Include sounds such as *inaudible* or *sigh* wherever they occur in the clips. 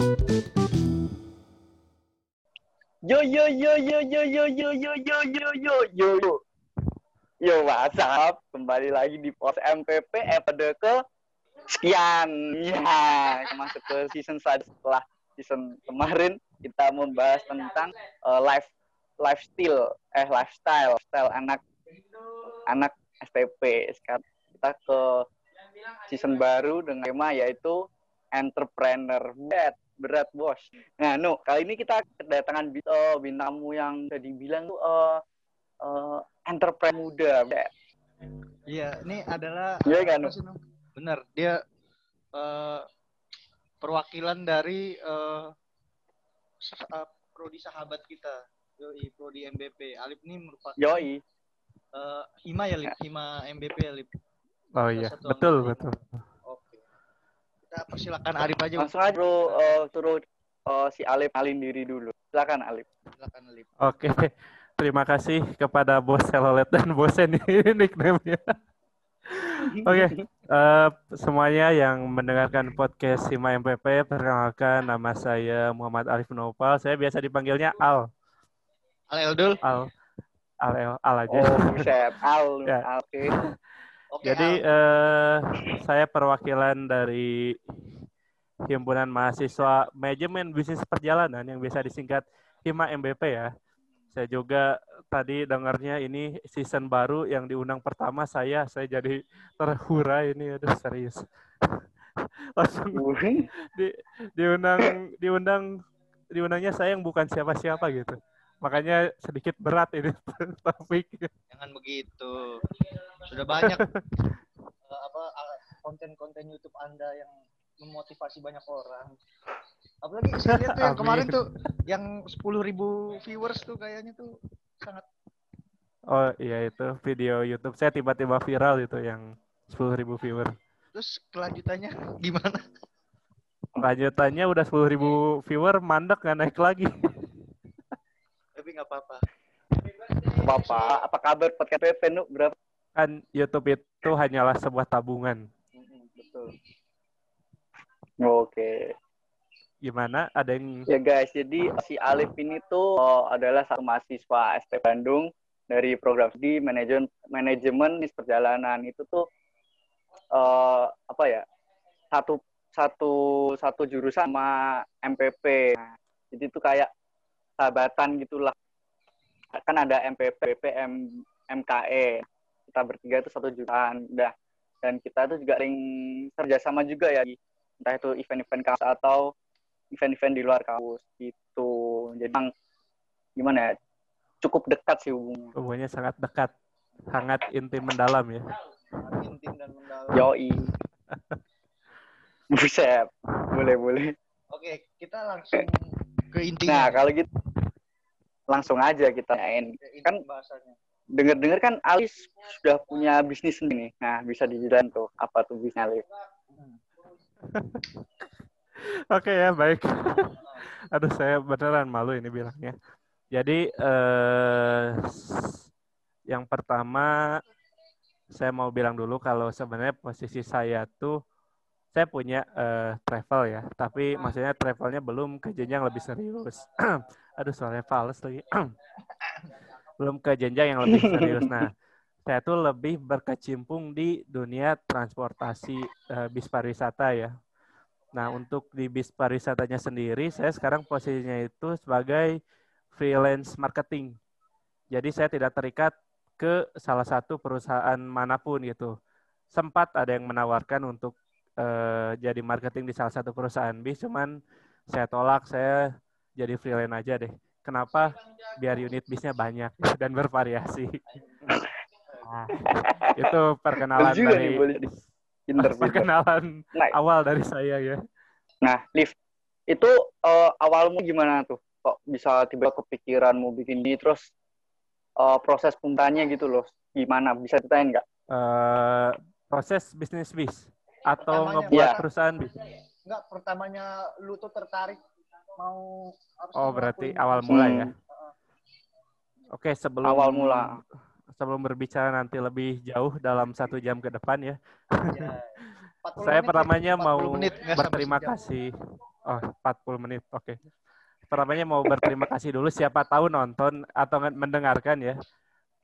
Yo yo yo yo yo yo yo yo yo yo yo yo yo yo WhatsApp kembali lagi di pos MPP episode ke sekian ya masuk ke season setelah season kemarin kita membahas tentang uh, life lifestyle eh lifestyle style anak anak STP sekarang kita ke season baru dengan tema yaitu entrepreneur berat berat bos. Nah no kali ini kita kedatangan uh, bintangmu yang bisa dibilang tuh uh, uh, entrepreneur muda iya ini adalah iya kan no? bener dia uh, perwakilan dari uh, uh, prodi sahabat kita yoi prodi MBP Alip ini merupakan yoi. uh, Hima ya Lip? Hima MBP ya Lip? Oh iya betul betul kita persilakan Arif aja. Langsung aja bro, uh, suruh uh, si Alif alin diri dulu. Silakan Alif. Silakan Alif. Oke, *laughs* terima kasih kepada bos Selolet dan *laughs* bos ini *laughs* nickname-nya. Oke, okay. uh, semuanya yang mendengarkan podcast Sima MPP, perkenalkan nama saya Muhammad Alif Nopal. Saya biasa dipanggilnya Al. Al Eldul. Al. Al, Al, Al aja. Oh, buset. Al. ya. Oke. Okay. Okay, Jadi uh, saya perwakilan dari Himpunan Mahasiswa Manajemen Bisnis Perjalanan yang bisa disingkat HIMA MBP ya. Saya juga tadi dengarnya ini season baru yang diundang pertama saya, saya jadi terhura ini aduh serius. *laughs* Langsung di, diundang diundang diundangnya saya yang bukan siapa-siapa gitu. Makanya sedikit berat ini *laughs* topik. Jangan begitu. Sudah banyak uh, *laughs* apa konten-konten YouTube Anda yang memotivasi banyak orang. Apalagi saya lihat tuh yang kemarin tuh yang 10.000 viewers tuh kayaknya tuh sangat Oh iya itu video YouTube saya tiba-tiba viral itu yang 10.000 viewer. Terus kelanjutannya gimana? Kelanjutannya udah 10.000 viewer mandek nggak naik lagi tapi nggak apa-apa. Apa-apa. Apa kabar podcast PP nu berapa? Kan YouTube itu hanyalah sebuah tabungan. Betul. Oke. Gimana? Ada yang Ya guys, jadi si Alif ini tuh oh, adalah satu mahasiswa ST Bandung dari program di manajemen manajemen di perjalanan itu tuh uh, apa ya? Satu satu satu jurusan sama MPP. Nah, jadi itu kayak sahabatan gitulah kan ada MPP, PM, MKE kita bertiga itu satu jutaan. Udah. Dan kita tuh juga sering kerjasama juga ya entah itu event-event kampus atau event-event di luar kampus gitu. Jadi gimana ya cukup dekat sih hubungannya. Hubungannya sangat dekat. Sangat intim mendalam ya. Intim dan mendalam. Yoi. *laughs* Buset. Boleh boleh. Oke kita langsung ke intinya. Nah kalau gitu langsung aja kita main. Kan dengar-dengar kan Alis sudah punya bisnis nih. Nah, bisa dijelasin tuh apa tuh bisnis Alis. *laughs* Oke ya, baik. *laughs* Aduh, saya beneran malu ini bilangnya. Jadi eh, yang pertama saya mau bilang dulu kalau sebenarnya posisi saya tuh saya punya uh, travel ya, tapi maksudnya travelnya belum ke jenjang lebih serius. *clears throat* Aduh, soalnya fals lagi. *clears throat* belum ke jenjang yang lebih *laughs* serius. Nah, saya tuh lebih berkecimpung di dunia transportasi uh, bis pariwisata ya. Nah, untuk di bis pariwisatanya sendiri, saya sekarang posisinya itu sebagai freelance marketing. Jadi saya tidak terikat ke salah satu perusahaan mana pun gitu. Sempat ada yang menawarkan untuk uh, jadi marketing di salah satu perusahaan bis, cuman saya tolak, saya jadi freelance aja deh. Kenapa? Biar unit bisnya banyak *laughs* dan bervariasi. Nah, itu perkenalan dari Inter, perkenalan nah, awal dari saya ya. Nah, Liv, itu uh, awalmu gimana tuh? Kok bisa tiba kepikiran mau bikin ini terus uh, proses pembukaannya gitu loh. Gimana? Bisa ceritain nggak? Uh, proses bisnis bis atau ngebuat ya. perusahaan bisa? Enggak, pertamanya lu tuh tertarik mau Oh, berarti awal mula ya. Hmm. Oke, sebelum awal mula sebelum berbicara nanti lebih jauh dalam satu jam ke depan ya. ya Saya pertamanya mau menit, berterima kasih. Oh, 40 menit. Oke. Okay. Pertamanya mau berterima kasih dulu siapa tahu nonton atau mendengarkan ya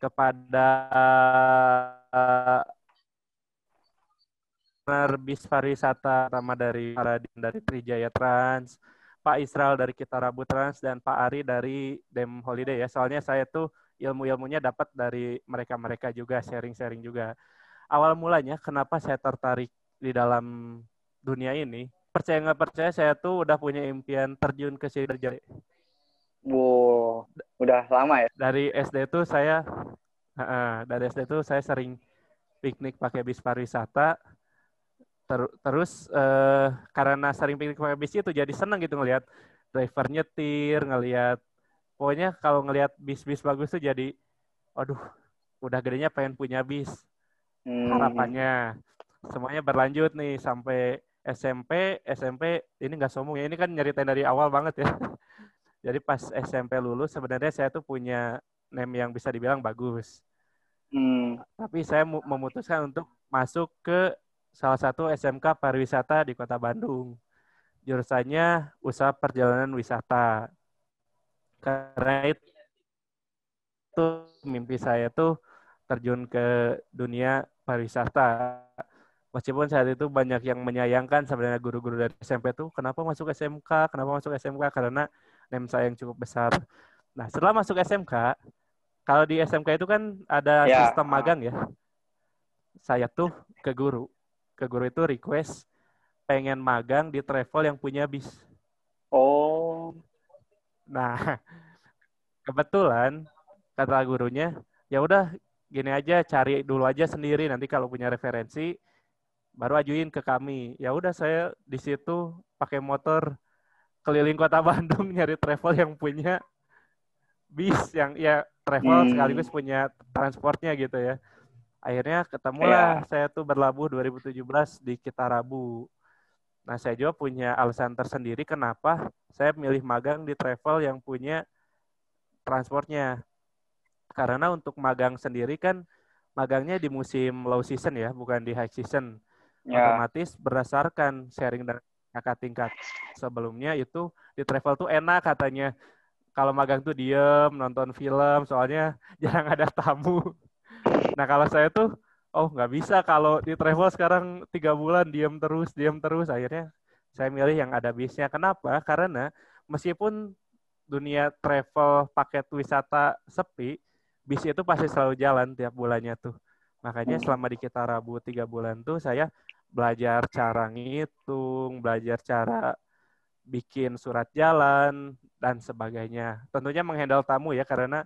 kepada uh, bis pariwisata pertama dari Paradin dari Trijaya Trans, Pak Israel dari Kita Rabu Trans dan Pak Ari dari Dem Holiday ya. Soalnya saya tuh ilmu-ilmunya dapat dari mereka-mereka juga, sharing-sharing juga. Awal mulanya kenapa saya tertarik di dalam dunia ini percaya nggak percaya saya tuh udah punya impian terjun ke Sidoarjo. Wow, udah lama ya? Dari SD tuh saya, uh, dari SD tuh saya sering piknik pakai bis pariwisata. Ter terus uh, karena sering piknik pakai bis itu jadi seneng gitu ngelihat driver nyetir, ngelihat pokoknya kalau ngelihat bis-bis bagus tuh jadi, aduh, udah gedenya pengen punya bis. Hmm. Harapannya semuanya berlanjut nih sampai SMP, SMP ini nggak sombong ya, ini kan nyeritain dari awal banget ya. *laughs* Jadi pas SMP lulus sebenarnya saya tuh punya name yang bisa dibilang bagus. Hmm. Tapi saya memutuskan untuk masuk ke salah satu SMK pariwisata di Kota Bandung. Jurusannya usaha perjalanan wisata. Karena itu mimpi saya tuh terjun ke dunia pariwisata meskipun saat itu banyak yang menyayangkan sebenarnya guru-guru dari SMP tuh kenapa masuk SMK, kenapa masuk SMK karena name saya yang cukup besar. Nah, setelah masuk SMK, kalau di SMK itu kan ada ya. sistem magang ya. Saya tuh ke guru. Ke guru itu request pengen magang di travel yang punya bis. Oh. Nah, *laughs* kebetulan kata gurunya, ya udah gini aja cari dulu aja sendiri nanti kalau punya referensi baru ajuin ke kami. Ya udah saya di situ pakai motor keliling kota *laughs* Bandung nyari travel yang punya bis yang ya travel hmm. sekaligus punya transportnya gitu ya. Akhirnya ketemulah yeah. saya tuh berlabuh 2017 di Kitarabu. Nah, saya juga punya alasan tersendiri kenapa saya milih magang di travel yang punya transportnya. Karena untuk magang sendiri kan magangnya di musim low season ya, bukan di high season ya. otomatis berdasarkan sharing dan kakak tingkat sebelumnya itu di travel tuh enak katanya kalau magang tuh diem nonton film soalnya *laughs* jarang ada tamu nah kalau saya tuh oh nggak bisa kalau di travel sekarang tiga bulan diem terus diem terus. Akhirnya saya milih yang ada bisnya kenapa? Karena meskipun dunia travel paket wisata sepi bis itu pasti selalu jalan tiap bulannya tuh. Makanya selama di kita rabu tiga bulan tuh saya belajar cara ngitung, belajar cara bikin surat jalan dan sebagainya. Tentunya menghandle tamu ya karena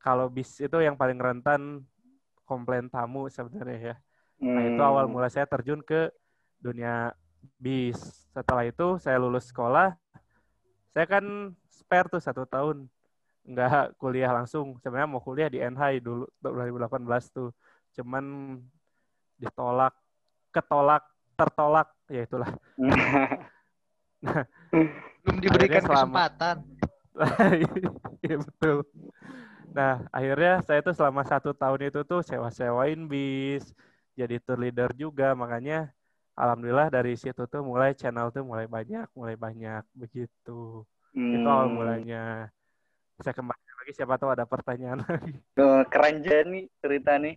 kalau bis itu yang paling rentan komplain tamu sebenarnya ya. Hmm. Nah itu awal hmm. mula saya terjun ke dunia bis. Setelah itu saya lulus sekolah, saya kan spare tuh satu tahun nggak kuliah langsung. Sebenarnya mau kuliah di NHI dulu 2018 tuh, cuman ditolak ketolak, tertolak, ya itulah. *laughs* Belum diberikan selama... kesempatan. *laughs* Iya betul. Nah, akhirnya saya tuh selama satu tahun itu tuh sewa-sewain bis, jadi tour leader juga, makanya alhamdulillah dari situ tuh mulai channel tuh mulai banyak, mulai banyak begitu. Hmm. Itu awal hmm. mulanya. Saya kembali lagi siapa tahu ada pertanyaan *laughs* lagi. Keren juga nih cerita nih.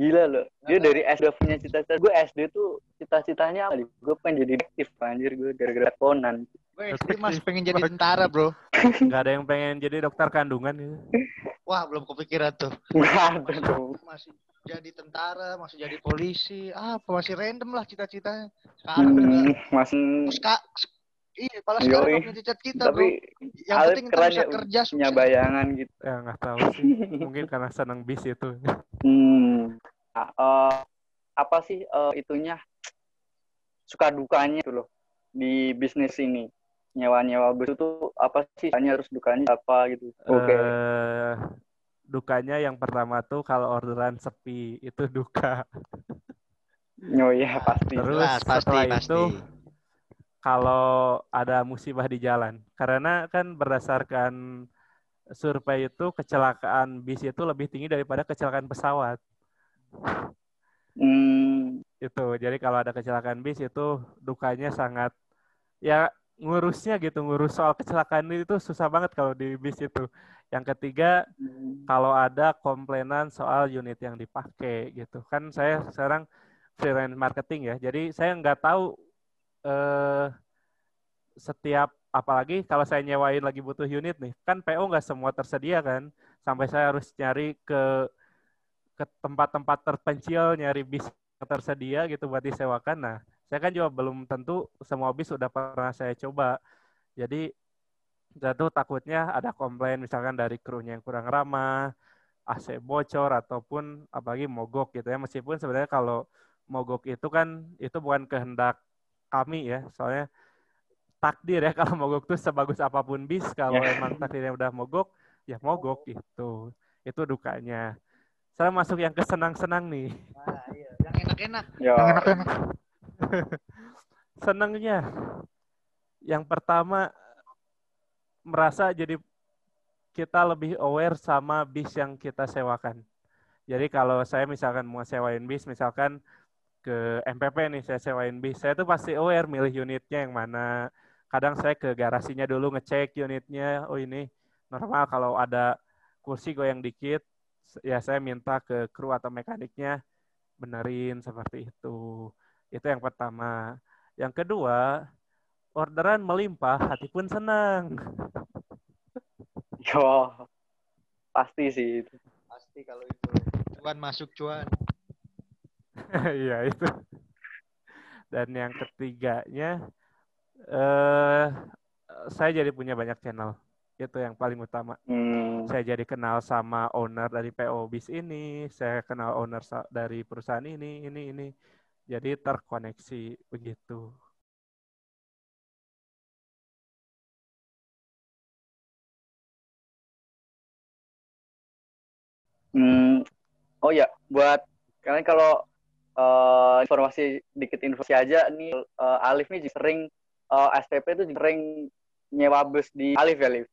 Gila loh. Dia dari SD punya cita-cita. Gue SD tuh cita-citanya apa? Gue pengen jadi detektif anjir gue gara-gara Conan. Gue SD masih pengen jadi tentara, Bro. *laughs* Gak ada yang pengen jadi dokter kandungan gitu. Wah, belum kepikiran tuh. Gak ada. Masih jadi tentara, masih jadi polisi. Apa masih random lah cita-citanya. Sekarang hmm, masih Ska Iya, kalau sekarang punya cita-cita, Tapi yang penting kita bisa ya, kerja punya bayangan gitu. Ya nggak tahu sih. *laughs* Mungkin karena senang bis itu. Hmm. Nah, uh, apa sih uh, itunya suka dukanya itu loh di bisnis ini? Nyewa-nyewa bus itu apa sih? Hanya harus dukanya apa gitu? Oke. Okay. Uh, dukanya yang pertama tuh kalau orderan sepi itu duka. Oh iya pasti. Terus pasti, setelah pasti. itu kalau ada musibah di jalan. Karena kan berdasarkan survei itu kecelakaan bis itu lebih tinggi daripada kecelakaan pesawat. Hmm. Itu. Jadi kalau ada kecelakaan bis itu dukanya sangat ya ngurusnya gitu ngurus soal kecelakaan itu susah banget kalau di bis itu yang ketiga Hmm. kalau ada komplainan soal unit yang dipakai gitu kan saya sekarang freelance marketing ya jadi saya nggak tahu eh, setiap apalagi kalau saya nyewain lagi butuh unit nih kan PO nggak semua tersedia kan? Sampai saya harus nyari ke ke tempat-tempat terpencil nyari bis yang tersedia gitu buat disewakan. Nah saya kan juga belum tentu semua bis sudah pernah saya coba. Jadi jatuh takutnya ada komplain misalkan dari krunya yang kurang ramah AC bocor ataupun apalagi mogok gitu ya. Meskipun sebenarnya kalau mogok itu kan itu bukan kehendak kami ya. Soalnya takdir ya *laughs* kalau mogok tuh sebagus apa pun bis kalau Ya. emang takdirnya udah mogok ya mogok gitu itu dukanya saya masuk yang kesenang-senang nih Nah, iya. Yang enak-enak. Ya. Yang enak-enak. *laughs* senangnya yang pertama merasa jadi kita lebih aware sama bis yang kita sewakan. Jadi kalau saya misalkan mau sewain bis, misalkan ke MPP nih saya sewain bis, saya tuh pasti aware milih unitnya yang mana. Kadang saya ke garasinya dulu ngecek unitnya, oh ini normal kalau ada kursi goyang dikit, ya saya minta ke kru atau mekaniknya benerin seperti itu. Itu yang pertama. Yang kedua, orderan melimpah, hati pun senang. Yo, *laughs* pasti sih itu. Pasti kalau itu. Cuan masuk cuan. *laughs* Iya itu. Dan yang ketiganya, eh saya jadi punya banyak channel. Itu yang paling utama. Hmm. Saya jadi kenal sama owner dari PO bis ini, saya kenal owner dari perusahaan ini, ini, ini. Jadi terkoneksi begitu. Hmm, oh ya, buat kalian kalau eh, informasi dikit informasi aja nih eh, Alif nih sering eh, STP itu sering nyewa bus di Alif ya, Alif.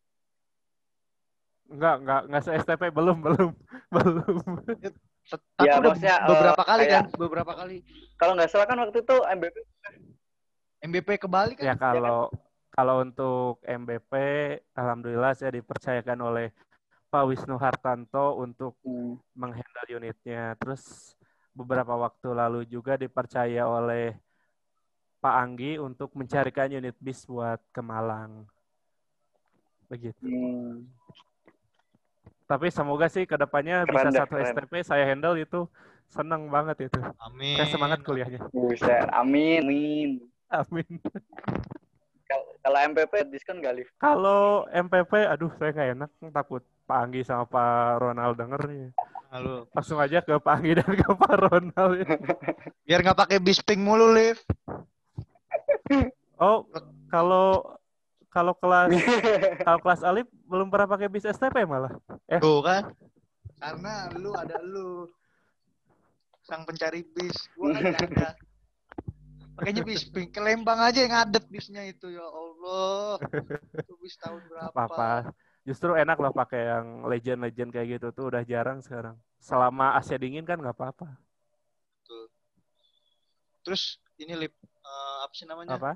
Enggak, enggak, enggak se-STP, belum, belum, *laughs* belum. Tapi Ya, udah maksudnya, eh, beberapa kali kayak- kan? Beberapa kali. Kalau nggak salah kan waktu itu MBP MBP ke Bali kan? Ya kalau kalau untuk MBP, alhamdulillah saya dipercayakan oleh Pak Wisnu Hartanto untuk Hmm. menghandle unitnya. Terus beberapa waktu lalu juga dipercaya oleh Pak Anggi untuk mencarikan unit bis buat ke Malang. Begitu. Hmm. Tapi semoga sih ke depannya Keren bisa deh, satu keren. STP saya handle itu seneng banget itu. Amin. Saya semangat kuliahnya. Buset, amin, amin. Amin. Kal- Kalau MPP diskon nggak, Alif? Kalau MPP, aduh saya nggak enak takut Pak Anggi sama Pak Ronald denger nih. Halo. Langsung aja ke Pak Anggi dan ke Pak Ronald. ya. Biar nggak pakai bisping mulu, Liv. *laughs* Oh, kalau kalau kelas *laughs* kalau kelas Alif belum pernah pakai bis STP malah. Eh. Tuh kan? Karena lu ada lu. Sang pencari bis. Gua kan nggak ada. Makanya bisping. Ke Lembang aja yang ngadep bisnya itu. Ya Allah. Itu bis tahun berapa? Apa-apa. Justru enak loh pakai yang legend-legend kayak gitu tuh udah jarang sekarang. Selama AC dingin kan nggak apa-apa. Terus ini Lip. eh, apa sih namanya? Apa?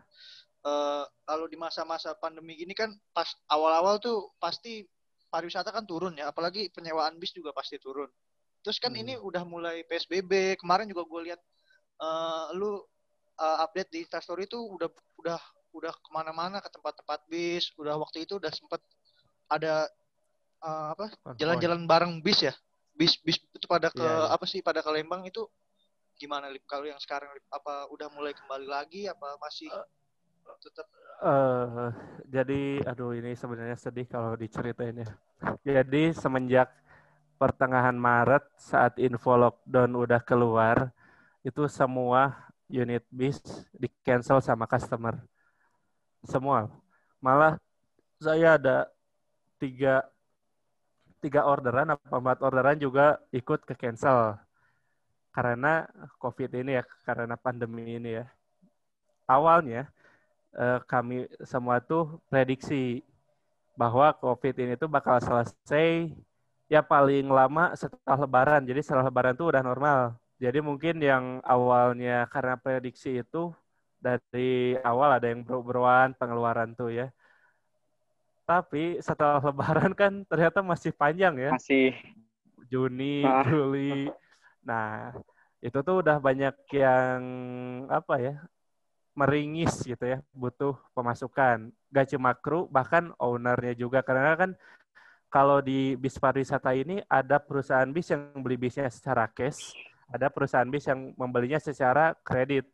eh, kalau di masa-masa pandemi gini kan pas awal-awal tuh pasti pariwisata kan turun ya, apalagi penyewaan bis juga pasti turun. Terus kan Hmm. ini udah mulai PSBB, kemarin juga gue lihat eh, lu eh, update di Instastory itu udah udah udah ke mana-mana ke tempat-tempat bis, udah waktu itu udah sempet ada eh, apa jalan-jalan bareng bis ya, bis bis itu pada ke Iya, iya. apa sih pada ke Lembang itu gimana Lip? Kalau yang sekarang Lip, apa udah mulai kembali lagi apa masih tetap Eh, jadi, aduh ini sebenarnya sedih kalau diceritain ya. Jadi semenjak pertengahan Maret saat info lockdown udah keluar, itu semua unit bis di cancel sama customer. Semua. Malah saya ada tiga tiga orderan apa empat orderan juga ikut ke cancel karena COVID ini ya, karena pandemi ini ya. Awalnya eh, kami semua tuh prediksi bahwa COVID ini tuh bakal selesai ya paling lama setelah Lebaran. Jadi setelah Lebaran tuh udah normal. Jadi mungkin yang awalnya karena prediksi itu dari awal ada yang bro-broan pengeluaran tuh ya. Tapi setelah *laughs* lebaran kan ternyata masih panjang ya. Masih Juni, Ah. Juli. Nah, itu tuh udah banyak yang apa ya? meringis gitu ya, butuh pemasukan. Gak cuma kru, bahkan ownernya juga karena kan kalau di bis pariwisata ini ada perusahaan bis yang beli bisnya secara cash, ada perusahaan bis yang membelinya secara kredit.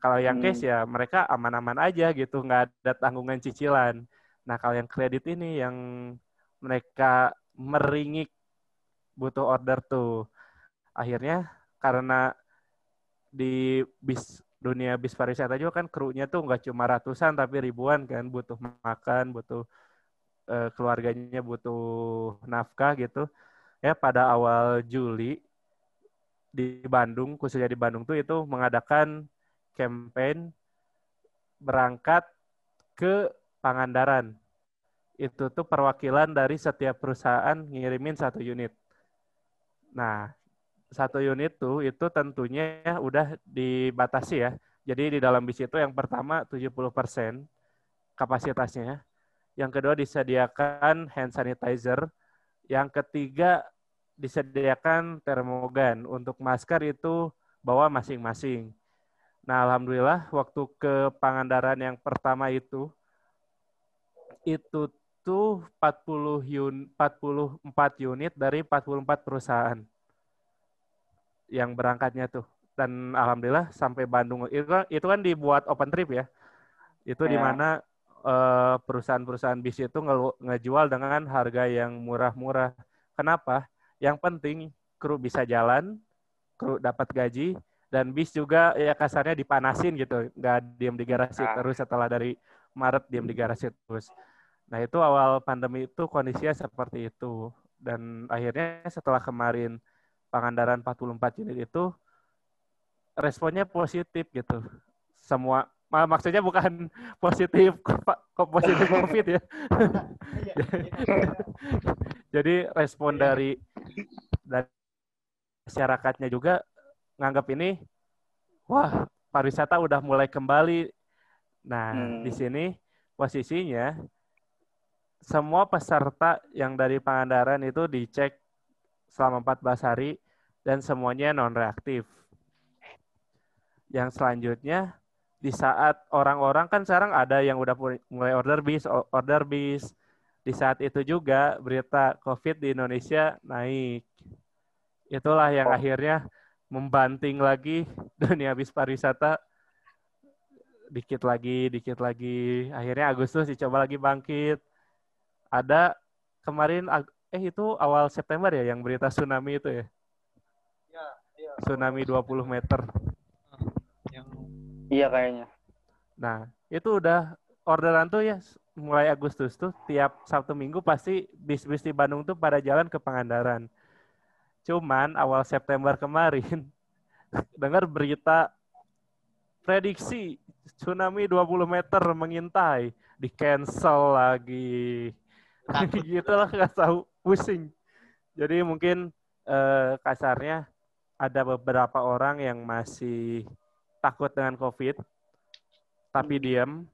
Kalau yang Hmm. cash ya mereka aman-aman aja gitu, nggak ada tanggungan cicilan. Nah kalau yang kredit ini yang mereka meringik butuh order tuh. Akhirnya karena di bis dunia bis pariwisata juga kan krunya tuh nggak cuma ratusan tapi ribuan kan butuh makan, butuh eh, keluarganya butuh nafkah gitu. Ya pada awal Juli di Bandung khususnya di Bandung tuh itu mengadakan campaign berangkat ke Pangandaran. Itu tuh perwakilan dari setiap perusahaan ngirimin satu unit. Nah, satu unit tuh itu tentunya udah dibatasi ya. Jadi di dalam bis itu yang pertama 70% kapasitasnya. Yang kedua disediakan hand sanitizer. Yang ketiga disediakan termogan. Untuk masker itu bawa masing-masing. Nah, alhamdulillah waktu ke Pangandaran yang pertama itu itu tuh 40 un, 44 unit dari 44 perusahaan yang berangkatnya tuh. Dan alhamdulillah sampai Bandung itu kan, itu kan dibuat open trip ya. Itu di Ya. mana eh, perusahaan-perusahaan bis itu ngelu- ngejual dengan harga yang murah-murah. Kenapa? Yang penting kru bisa jalan, kru dapat gaji, dan bis juga ya kasarnya dipanasin gitu, nggak diem di garasi Ah. terus setelah dari Maret diem di garasi terus. Nah itu awal pandemi itu kondisinya seperti itu. Dan akhirnya setelah kemarin Pangandaran 44 unit itu responnya positif gitu. Semua mak- maksudnya bukan *laughs* positif kok positif *laughs* COVID ya. Iya, *laughs* iya. Jadi respon dari dari masyarakatnya juga nganggap ini wah pariwisata udah mulai kembali. Nah, Hmm. di sini posisinya semua peserta yang dari Pangandaran itu dicek selama 14 hari dan semuanya non reaktif. Yang selanjutnya di saat orang-orang kan sekarang ada yang udah mulai order bis, order bis. Di saat itu juga berita COVID di Indonesia naik. Itulah yang Oh. akhirnya membanting lagi *laughs* dunia bis pariwisata dikit lagi, dikit lagi. Akhirnya Agustus dicoba lagi bangkit. Ada kemarin eh itu awal September ya yang berita tsunami itu ya. Ya, iya. Tsunami 20 meter. Yang Iya kayaknya. Nah, itu udah orderan tuh ya mulai Agustus tuh tiap Sabtu Minggu pasti bis-bis di Bandung tuh pada jalan ke Pangandaran. Cuman awal September kemarin *laughs* dengar berita prediksi tsunami 20 meter mengintai, di cancel lagi. *laughs* gitu lah nggak tahu pusing. Jadi mungkin eh, kasarnya ada beberapa orang yang masih takut dengan COVID, tapi diam.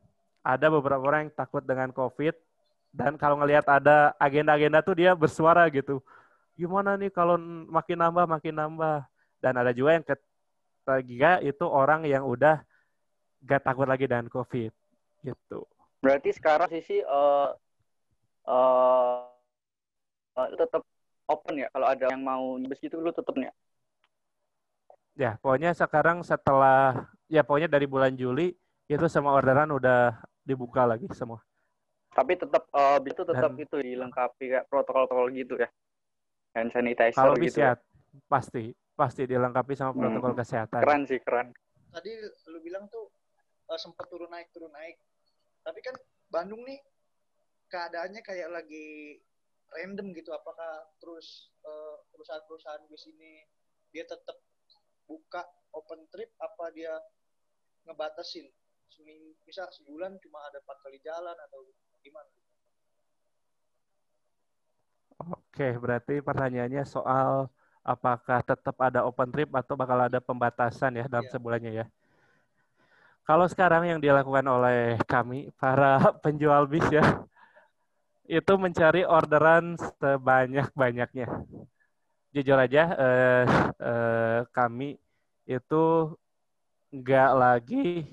Ada beberapa orang yang takut dengan COVID, dan kalau ngelihat ada agenda-agenda tuh dia bersuara gitu. Gimana nih kalau makin nambah, makin nambah. Dan ada juga yang ketiga itu orang yang udah gak takut lagi dengan COVID. Gitu. Berarti sekarang sisi eh eh eh, tetap open ya kalau ada yang mau nyebes gitu lu tetap ya. Ya, pokoknya sekarang setelah, ya pokoknya dari bulan Juli, itu semua orderan udah dibuka lagi semua. Tapi tetap eh bis itu tetap Dan- itu dilengkapi kayak protokol-protokol gitu ya. Hand sanitizer Kalau gitu. bisa, ya. pasti. Pasti dilengkapi sama Hmm. protokol kesehatan. Keren sih, keren. tadi lu bilang tuh eh, sempat turun naik turun naik. Tapi kan Bandung nih keadaannya kayak lagi random gitu. Apakah terus eh, perusahaan-perusahaan bis ini dia tetap buka open trip apa dia ngebatasin seminggu bisa sebulan cuma ada empat kali jalan atau gimana? Oke, berarti pertanyaannya soal apakah tetap ada open trip atau bakal ada pembatasan ya dalam Iya. sebulannya ya. Kalau sekarang yang dilakukan oleh kami para *laughs* penjual bis ya, itu mencari orderan sebanyak-banyaknya. Jujur aja, eh, eh, kami itu nggak lagi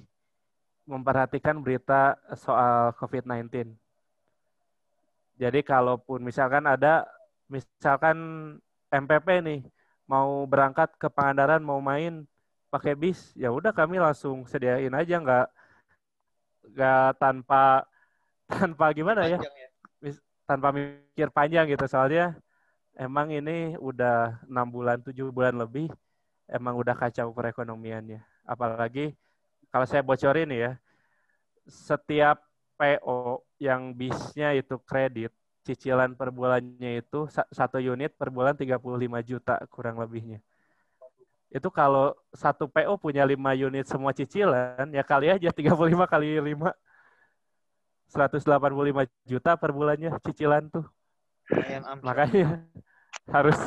memperhatikan berita soal COVID-19. Jadi kalaupun misalkan ada, misalkan MPP nih mau berangkat ke Pangandaran mau main pakai bis ya udah kami langsung sediain aja nggak nggak tanpa tanpa gimana ya, ya. Tanpa mikir panjang gitu. Soalnya emang ini udah enam bulan tujuh bulan lebih emang udah kacau perekonomiannya. Apalagi kalau saya bocorin ya setiap PO yang bisnya itu kredit cicilan per bulannya itu sa- satu unit per bulan 35 juta kurang lebihnya. Itu kalau satu PO punya 5 unit semua cicilan, ya kali aja 35 kali 5. 185 juta per bulannya cicilan tuh. Lumayan am. Makanya harus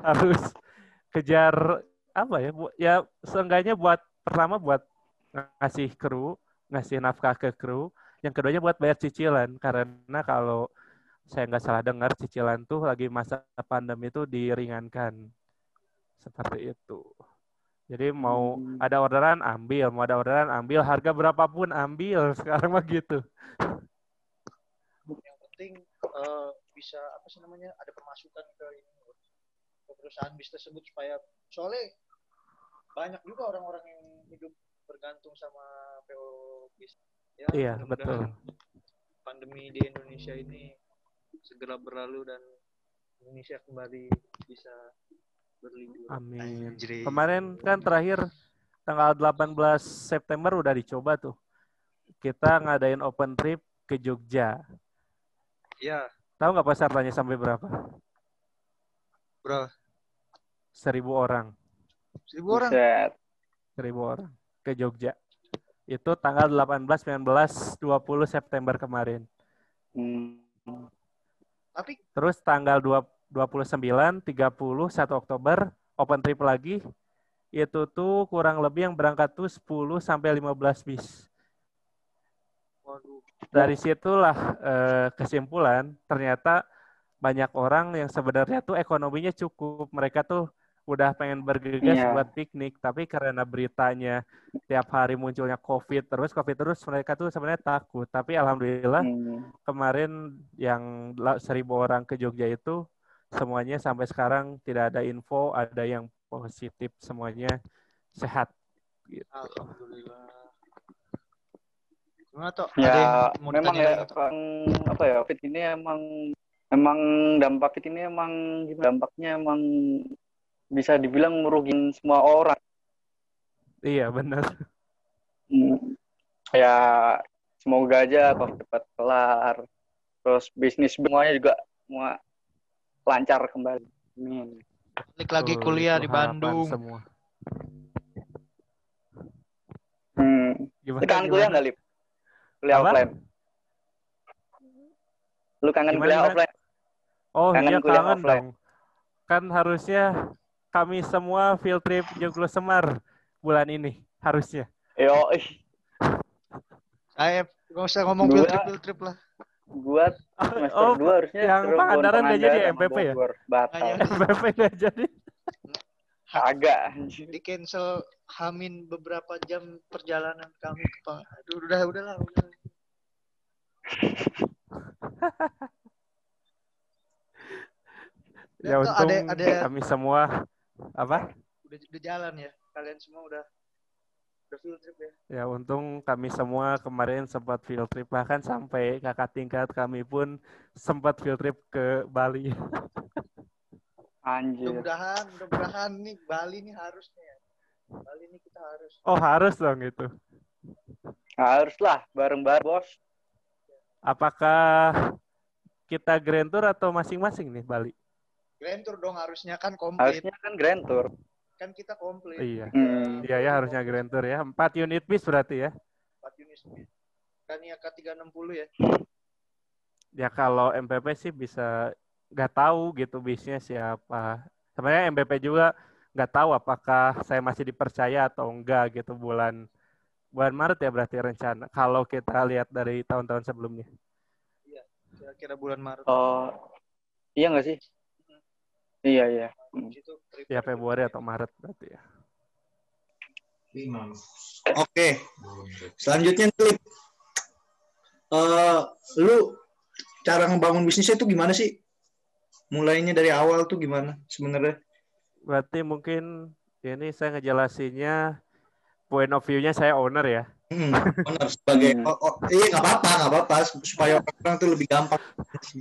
harus kejar apa ya? bu- Ya seenggaknya buat pertama buat ngasih kru, ngasih nafkah ke kru. Yang keduanya buat bayar cicilan karena kalau saya nggak salah dengar cicilan tuh lagi masa pandemi itu diringankan seperti itu. Jadi mau Hmm. ada orderan ambil, mau ada orderan ambil, harga berapapun ambil *laughs* sekarang mah gitu. Yang penting eh, bisa apa sih namanya ada pemasukan ke ini ke perusahaan bis tersebut supaya soalnya banyak juga orang-orang yang hidup bergantung sama PO bis. Ya, Iya betul. Pandemi di Indonesia ini segera berlalu dan Indonesia kembali bisa Amin. Anjrit. Kemarin kan terakhir tanggal 18 September udah dicoba tuh. Kita ngadain open trip ke Jogja. Ya, Tahu nggak pesertanya sampai berapa? bro. Seribu orang. Seribu orang. Buset. Seribu orang ke Jogja. Itu tanggal 18, 19, 20 September kemarin. Hmm. Tapi Terus tanggal 2 29, 30, 1 Oktober open trip lagi. Itu tuh kurang lebih yang berangkat tuh 10 sampai 15 bis. Dari situlah eh, kesimpulan ternyata banyak orang yang sebenarnya tuh ekonominya cukup. Mereka tuh udah pengen bergegas Iya. buat piknik, tapi karena beritanya tiap hari munculnya COVID terus, COVID terus mereka tuh sebenarnya takut. Tapi alhamdulillah Hmm. kemarin yang seribu orang ke Jogja itu semuanya sampai sekarang tidak ada info ada yang positif semuanya sehat gitu. alhamdulillah. Gimana toh? Ya, Ada yang mau memang ya, emang apa ya, COVID ini emang emang dampak ini emang gimana, dampaknya emang bisa dibilang merugikan semua orang. Iya benar. Hmm. Ya, semoga aja COVID cepat kelar. Terus bisnis semuanya juga semua lancar kembali. Amin. Balik lagi Tuh, kuliah di Bandung. Semua. Hmm. Gimana, Lu kangen kuliah nggak, Lip? Kuliah Apa? offline. Lu kangen Gimana, kuliah gimana? offline? Oh Kangen iya kuliah kangen offline. dong. Kan harusnya kami semua field trip Joglo Semar bulan ini harusnya. Yo, ih, Ayo, nggak usah ngomong field trip, field trip lah. Gua semester Oh, 2 harusnya yang Pangandaran nggak jadi ya, MPP ya? Nggak MPP nggak jadi. Agak. Di cancel Hamin beberapa jam perjalanan kami ke Pang. Aduh, udah, udah lah, udah. Ya untung ada- ada- kami semua apa? Udah, udah jalan ya. Kalian semua udah udah field trip ya. Ya untung kami semua kemarin sempat field trip bahkan sampai kakak tingkat kami pun sempat field trip ke Bali. *laughs* Anjir. Mudah-mudahan, mudah-mudahan nih Bali nih harusnya ya. Bali nih kita harus. Oh harus dong itu. Haruslah bareng-bareng, Bos. Apakah kita Grand Tour atau masing-masing nih Bali? Grand Tour dong harusnya kan komplit. Harusnya kan Grand Tour. Kan kita komplit. Iya. Hmm. Iya ya harusnya Grand Tour ya. Empat unit bis berarti ya. 4 unit. Kan ya K360 ya. Ya kalau MPP sih bisa nggak tahu gitu bisnya siapa. Sebenarnya MPP juga nggak tahu apakah saya masih dipercaya atau enggak gitu bulan bulan Maret ya berarti rencana. Kalau kita lihat dari tahun-tahun sebelumnya. Kira-kira bulan Maret. Oh, iya nggak sih? Iya iya. Hmm. Ya Februari atau Maret berarti ya. Oke. Selanjutnya klip. Eh, lu cara ngebangun bisnisnya itu gimana sih? Mulainya dari awal tuh gimana sebenarnya? Berarti mungkin ini saya ngejelasinnya point of view-nya saya owner ya. Hmm, *laughs* benar sebagai Hmm. oh, oh, iya nggak apa-apa nggak apa-apa supaya orang tuh lebih gampang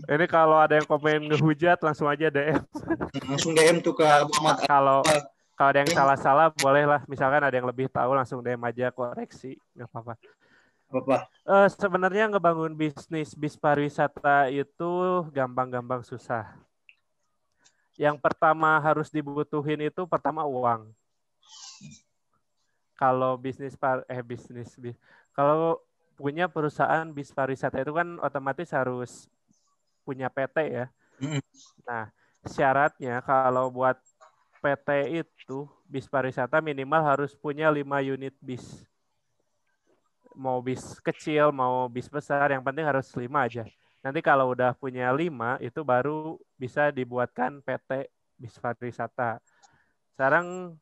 Ini kalau ada yang komen ngehujat langsung aja DM. langsung DM tuh ke Muhammad Kalau kalau ada yang salah-salah boleh lah. Misalkan ada yang lebih tahu langsung DM aja koreksi nggak apa-apa. apa Eh, sebenarnya ngebangun bisnis bis pariwisata itu gampang-gampang susah. Yang pertama harus dibutuhin itu pertama uang. Kalau bisnis par eh bisnis bis, kalau punya perusahaan bis pariwisata itu kan otomatis harus punya PT ya. Mm. Nah, syaratnya kalau buat PT itu bis pariwisata minimal harus punya 5 unit bis mau bis kecil mau bis besar yang penting harus lima aja nanti kalau udah punya lima itu baru bisa dibuatkan PT bis pariwisata sekarang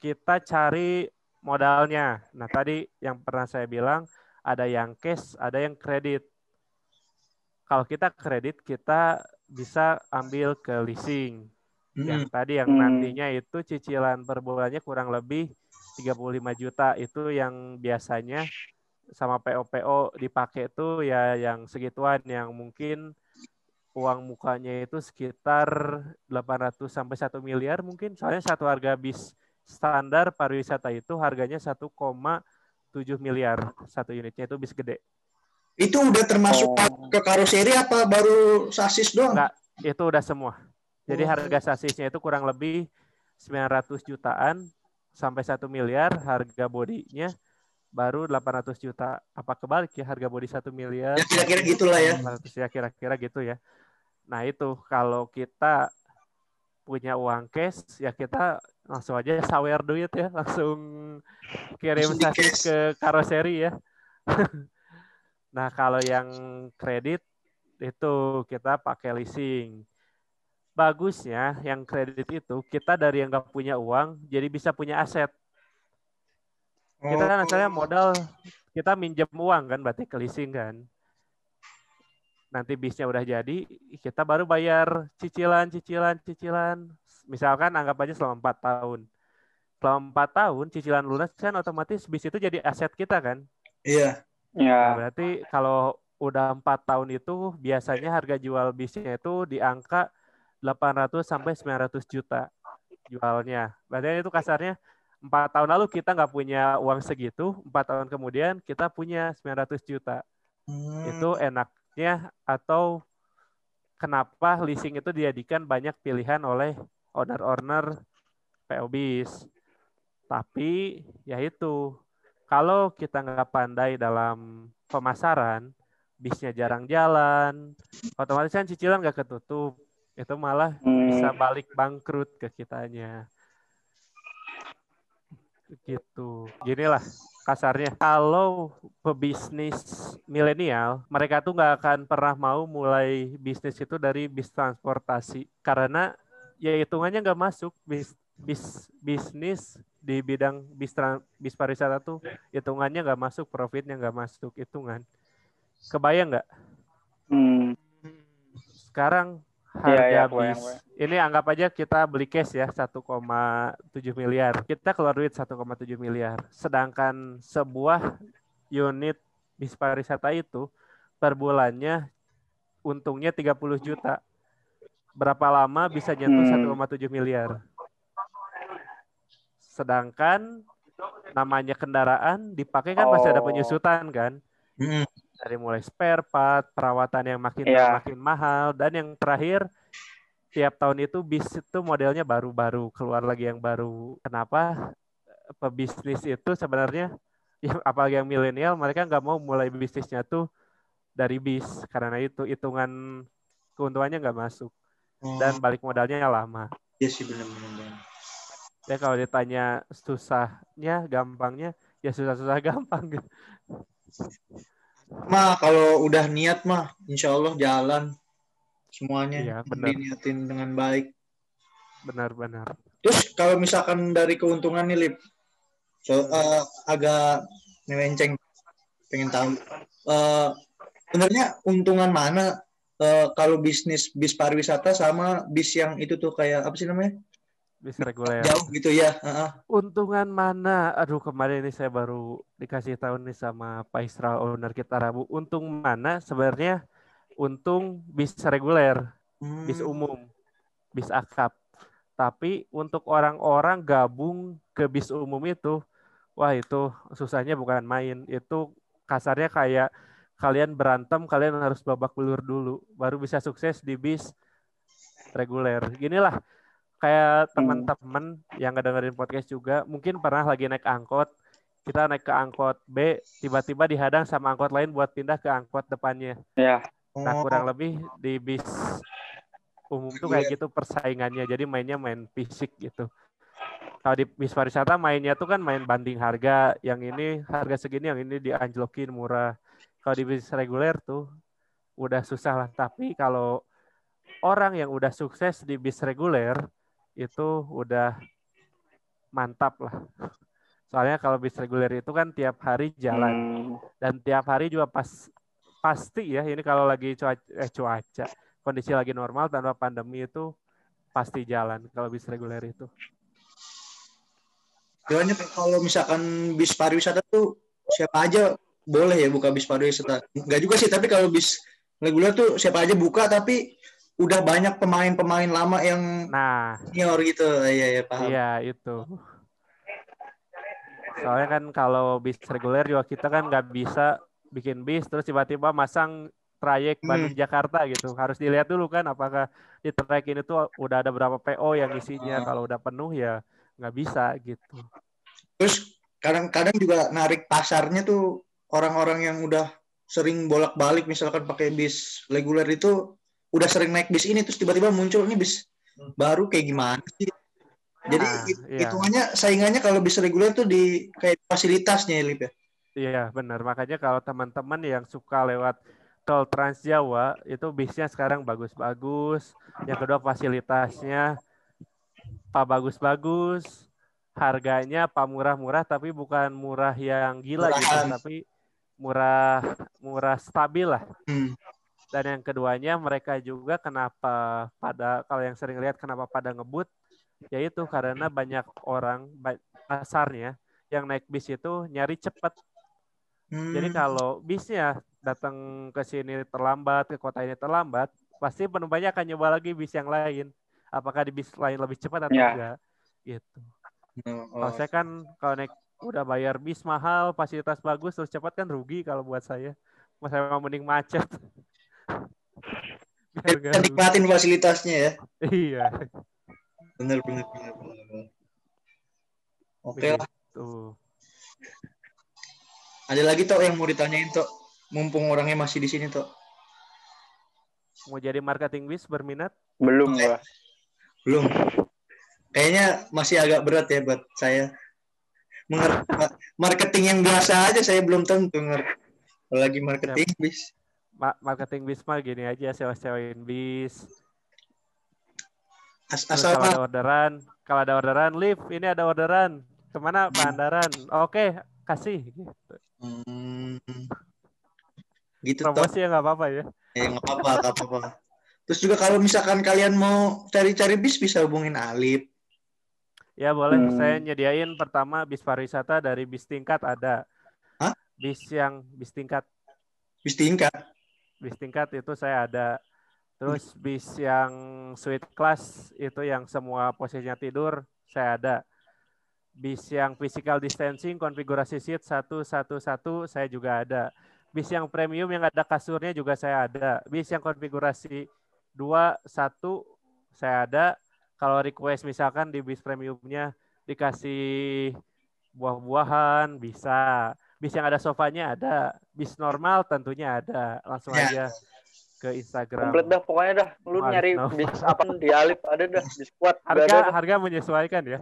kita cari modalnya. Nah tadi yang pernah saya bilang ada yang cash ada yang kredit. Kalau kita kredit kita bisa ambil ke leasing. Yang tadi yang Hmm. nantinya itu cicilan per bulannya kurang lebih 35 juta. Itu yang biasanya sama PO-PO dipakai tuh ya yang segituan. Yang mungkin uang mukanya itu sekitar 800 sampai 1 miliar mungkin. Soalnya satu harga bis standar pariwisata itu harganya 1,7 miliar. Satu unitnya itu bis gede. Itu udah termasuk Oh. ke karoseri apa baru sasis doang? Enggak. itu udah semua. Jadi Oh. harga sasisnya itu kurang lebih 900 jutaan sampai 1 miliar harga bodinya baru 800 juta. Apa kebalik ya harga bodi 1 miliar? Ya kira-kira gitulah ya. 800 ya kira-kira gitu ya. Nah itu kalau kita punya uang cash ya kita langsung aja sawer duit ya langsung kirim sasis ke karoseri ya. *laughs* Nah kalau yang kredit itu kita pakai leasing. Bagusnya yang kredit itu kita dari yang nggak punya uang jadi bisa punya aset. Kita kan asalnya modal kita minjem uang kan berarti ke leasing kan. Nanti bisnya udah jadi kita baru bayar cicilan cicilan cicilan misalkan anggap aja selama empat tahun selama empat tahun cicilan lunas kan otomatis bis itu jadi aset kita kan iya Nah, Ya. berarti kalau udah empat tahun itu biasanya harga jual bisnya itu di angka 800 sampai 900 juta jualnya. Berarti itu kasarnya empat tahun lalu kita nggak punya uang segitu, empat tahun kemudian kita punya 900 juta. Hmm, Itu enaknya atau kenapa leasing itu dijadikan banyak pilihan oleh owner-owner PO bis. Tapi ya itu kalau kita nggak pandai dalam pemasaran, bisnya jarang jalan, otomatis kan cicilan nggak ketutup. Itu malah Hmm. bisa balik bangkrut ke kitanya. Gitu. Gini lah kasarnya. Kalau pebisnis milenial, mereka tuh nggak akan pernah mau mulai bisnis itu dari bis transportasi. Karena ya hitungannya nggak masuk bis, bis bisnis di bidang bis, bis pariwisata tuh hitungannya nggak masuk, profitnya nggak masuk hitungan. Kebayang nggak? Hmm. Sekarang Iya, harga iya, kebayang, bis. kebayang. Ini anggap aja kita beli cash ya 1,7 miliar. Kita keluar duit 1,7 miliar. Sedangkan sebuah unit bis pariwisata itu per bulannya untungnya 30 juta. Berapa lama bisa nyentuh Hmm. 1,7 miliar? Sedangkan namanya kendaraan dipakai kan masih ada Oh. penyusutan kan? hmm, dari mulai spare part, perawatan yang makin Iya. makin mahal dan yang terakhir tiap tahun itu bis itu modelnya baru-baru keluar lagi yang baru. Kenapa? Pebisnis itu sebenarnya *laughs* yang apalagi yang milenial mereka nggak mau mulai bisnisnya tuh dari bis karena itu hitungan keuntungannya nggak masuk dan balik modalnya lama. iya sih benar-benar Ya kalau ditanya susahnya, gampangnya, ya susah-susah *laughs* gampang gitu. Mah kalau udah niat mah insya Allah jalan semuanya Iya, benar. diniatin dengan baik. Benar-benar. Terus kalau misalkan dari keuntungan nih Lip, so, eh, agak melenceng, pengen tahu. Eh, Sebenarnya untungan mana eh, kalau bisnis bis pariwisata sama bis yang itu tuh kayak apa sih namanya Bis reguler. jauh gitu ya? Heeh. Untungan mana? Aduh kemarin ini saya baru dikasih tahu nih sama Pak Isra owner kita Rabu. Untung mana? Sebenarnya untung bis reguler, bis Hmm. umum, bis akap. Tapi untuk orang-orang gabung ke bis umum itu, wah itu susahnya bukan main. Itu kasarnya kayak kalian berantem, kalian harus babak belur dulu, baru bisa sukses di bis reguler. Ginilah, kayak teman-teman yang ngedengerin podcast juga, mungkin pernah lagi naik angkot, kita naik ke angkot B, tiba-tiba dihadang sama angkot lain buat pindah ke angkot depannya. Ya. Nah, kurang lebih di bis umum tuh kayak gitu persaingannya. Jadi mainnya main fisik gitu. Kalau di bis pariwisata mainnya tuh kan main banding harga. Yang ini harga segini, yang ini dianjlokin murah. Kalau di bis reguler tuh udah susah lah. Tapi kalau orang yang udah sukses di bis reguler itu udah mantap lah. Soalnya kalau bis reguler itu kan tiap hari jalan Hmm. dan tiap hari juga pas pasti ya ini kalau lagi cuaca, eh, cuaca kondisi lagi normal tanpa pandemi itu pasti jalan kalau bis reguler itu Soalnya kalau misalkan bis pariwisata tuh siapa aja boleh ya buka bis pariwisata. Enggak juga sih, tapi kalau bis reguler tuh siapa aja buka tapi udah banyak pemain-pemain lama yang nah senior gitu. Iya, iya paham. iya itu soalnya kan kalau bis reguler juga kita kan nggak bisa bikin bis terus tiba-tiba masang trayek Hmm. Bandung Jakarta gitu harus dilihat dulu kan apakah di trayek ini tuh udah ada berapa PO yang isinya Ah. kalau udah penuh ya nggak bisa gitu Terus kadang-kadang juga narik pasarnya tuh orang-orang yang udah sering bolak-balik misalkan pakai bis reguler itu udah sering naik bis ini terus tiba-tiba muncul nih bis baru kayak gimana sih? Jadi Ah, iya. hitungannya saingannya kalau bis reguler tuh di kayak fasilitasnya ya, Lip ya. Iya benar makanya kalau teman-teman yang suka lewat tol Trans Jawa itu bisnya sekarang bagus-bagus. Yang kedua fasilitasnya pak bagus-bagus, harganya pak murah-murah tapi bukan murah yang gila gitu, Murahan. tapi murah murah stabil lah. Hmm. Dan yang keduanya mereka juga kenapa pada kalau yang sering lihat kenapa pada ngebut yaitu karena banyak orang pasarnya yang naik bis itu nyari cepat Hmm. jadi kalau bisnya datang ke sini terlambat, ke kota ini terlambat, pasti penumpangnya akan nyoba lagi bis yang lain. Apakah di bis lain lebih cepat atau Ya. enggak? Gitu. Oh, Kalau saya kan kalau naik udah bayar bis mahal, fasilitas bagus, terus cepat kan rugi kalau buat saya. Mas saya mau mending macet. *laughs* Biar nikmatin fasilitasnya ya. Iya. Bener bener bener. Oke lah. Tuh. Ada lagi toh yang mau ditanyain toh. Mumpung orangnya masih di sini toh. Mau jadi marketing bis berminat? Belum gua. Belum. Kayaknya masih agak berat ya buat saya. Marketing yang biasa aja saya belum tentu ngerti. Apalagi marketing bis. Ma- marketing bis mah gini aja, sewa-sewain bis. As- asal kalau ada orderan, kalau ada orderan, lift, ini ada orderan. Ke mana Pangandaran? Oke, kasih. Gitu. Hmm. gitu. Promosi ya nggak apa-apa ya. Ya nggak apa-apa, nggak apa-apa. Terus juga kalau misalkan kalian mau cari-cari bis bisa hubungin Alip. Ya boleh, Hmm. saya nyediain pertama bis pariwisata dari bis tingkat ada. Hah? Bis yang bis tingkat, Bis tingkat. bis tingkat itu saya ada. Terus bis yang suite class itu yang semua posisinya tidur saya ada. Bis yang physical distancing konfigurasi seat 111 saya juga ada. Bis yang premium yang ada kasurnya juga saya ada. Bis yang konfigurasi 2 1 saya ada. Kalau request misalkan di bis premiumnya dikasih buah-buahan bisa. Bis yang ada sofanya ada. Bis normal tentunya ada. Langsung Ya. aja ke Instagram. Komplit dah pokoknya dah. Lu nyari no. *laughs* bis apa di Alip ada dah, bis kuat. Harga ada dah. harga menyesuaikan ya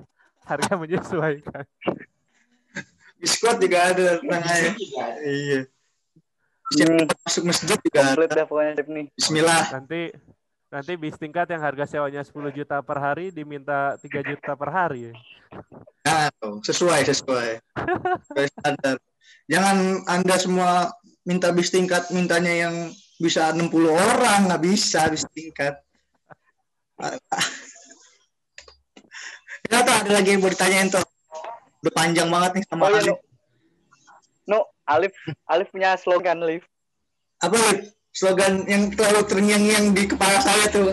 harga *laughs* menyesuaikan Di squad juga ada tenang aja. Iya. Hmm, masuk masjid juga ada. komplit dah pokoknya nih. Bismillah. Nanti nanti bis tingkat yang harga sewanya 10 juta per hari diminta 3 juta per hari. Nah, sesuai sesuai. Sesuai standar. Jangan Anda semua minta bis tingkat mintanya yang bisa 60 orang, nggak bisa bis tingkat. Ya, tuh, ada lagi yang mau ditanyain tuh. Udah panjang banget nih sama Oh iya, Alif. no. No, Alif, Alif punya slogan, Alif. Apa Lip? Slogan yang terlalu terngiang-ngiang di kepala saya tuh? *laughs*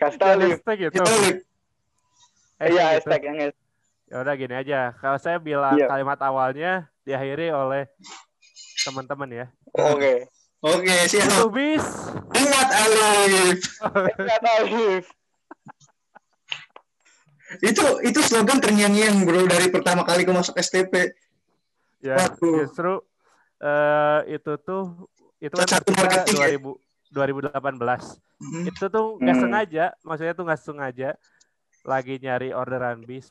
Kasih tau, Alif. Hashtag gitu. Eh, Iya, hashtag yang. Ya udah gini aja. Kalau saya bilang Iya. kalimat awalnya diakhiri oleh teman-teman ya. Oke. Oke, siap. Ingat Alif. Ingat, Alif. Itu itu slogan terngiang-ngiang bro dari pertama kali gue masuk STP. Ya, Waduh. justru eh, itu tuh itu kan ya? 2000 2018. Hmm. Itu tuh nggak Hmm. sengaja, maksudnya tuh nggak sengaja lagi nyari orderan bis.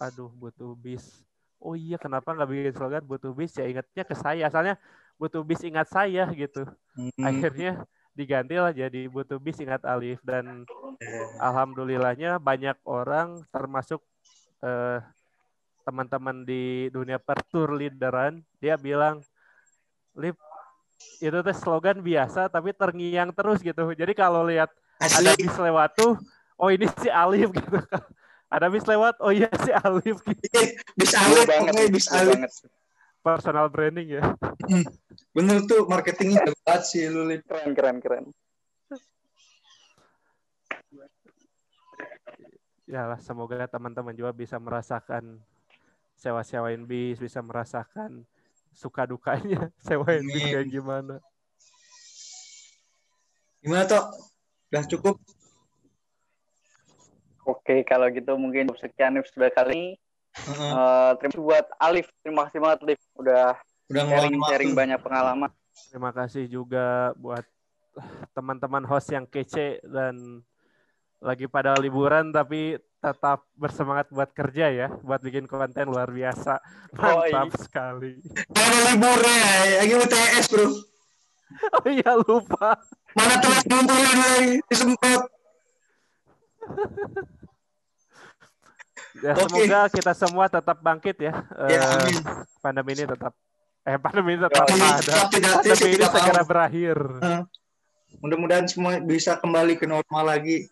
Aduh, butuh bis. Oh iya, kenapa nggak bikin slogan butuh bis? Ya ingatnya ke saya. Asalnya butuh bis ingat saya gitu. Hmm. Akhirnya diganti lah jadi butuh bis ingat Alif dan alhamdulillahnya banyak orang termasuk eh, teman-teman di dunia pertur leaderan dia bilang Lip itu tuh slogan biasa tapi terngiang terus gitu jadi kalau lihat ada bis lewat tuh oh ini si Alif *laughs* gitu ada bis lewat oh iya si Alif gitu Bis Seru Alif, banget, bis Alif. banget. personal branding ya Bener tuh marketingnya *laughs* hebat sih lu Lip. Keren, keren, keren. ya lah semoga teman-teman juga bisa merasakan sewa-sewain bis bisa merasakan suka dukanya sewain bis Amin. kayak gimana Gimana toh? Udah cukup? Oke, kalau gitu mungkin sekian episode kali ini. Heeh. Eh, terima kasih buat Alif. Terima kasih banget, Alif. Udah Udah sharing-sharing waktu. banyak pengalaman. terima kasih juga buat teman-teman host yang kece dan lagi pada liburan tapi tetap bersemangat buat kerja ya buat bikin konten luar biasa Oh, mantap iya. sekali Ada liburnya, lagi UTS bro. *laughs* oh iya lupa Mana telat ngumpulin lagi, disempet. ya Oke. semoga kita semua tetap bangkit ya Ya, amin. pandemi ini tetap eh pandemi ini tetap Pandemi ada pandemi ini segera berakhir Mudah-mudahan semua bisa kembali ke normal lagi.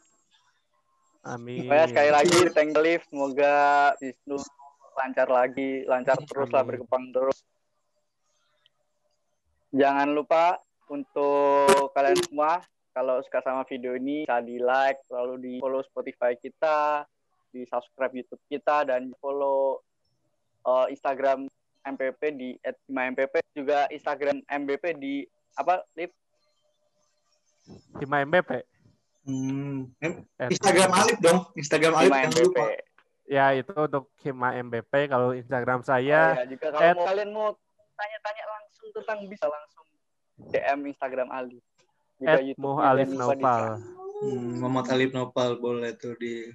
Amin Pokoknya sekali lagi, thank you, Alif. Semoga Wisnu lancar lagi, lancar terus lah, berkembang terus. Jangan lupa untuk kalian semua, kalau suka sama video ini, bisa di like, lalu di follow Spotify kita, di subscribe YouTube kita, dan follow eh, Instagram MPP di @mpp juga Instagram MBP di apa Lip? Hima MBP Hmm. Instagram Alif dong, Instagram Alif MBP. lupa. ya itu untuk Hima MBP kalau Instagram Oh, saya ya, juga kalau at- mau kalian mau tanya-tanya langsung tentang bisa langsung DM Instagram Ali. Juga at YouTube Muh Alif Nopal Hmm, Muhammad Alif Nopal boleh tuh di.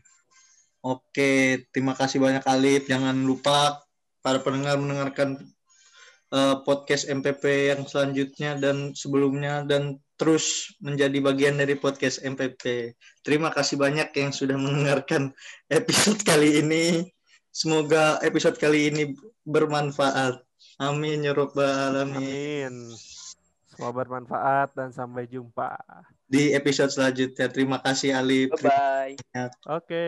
Oke, terima kasih banyak Alif. Jangan lupa para pendengar mendengarkan eh, podcast MPP yang selanjutnya dan sebelumnya dan terus menjadi bagian dari podcast MPP. Terima kasih banyak yang sudah mendengarkan episode kali ini. Semoga episode kali ini bermanfaat. Amin ya rabbal alamin. Amin. Semoga bermanfaat dan sampai jumpa. Di episode selanjutnya. Terima kasih Alif. Bye bye. Oke.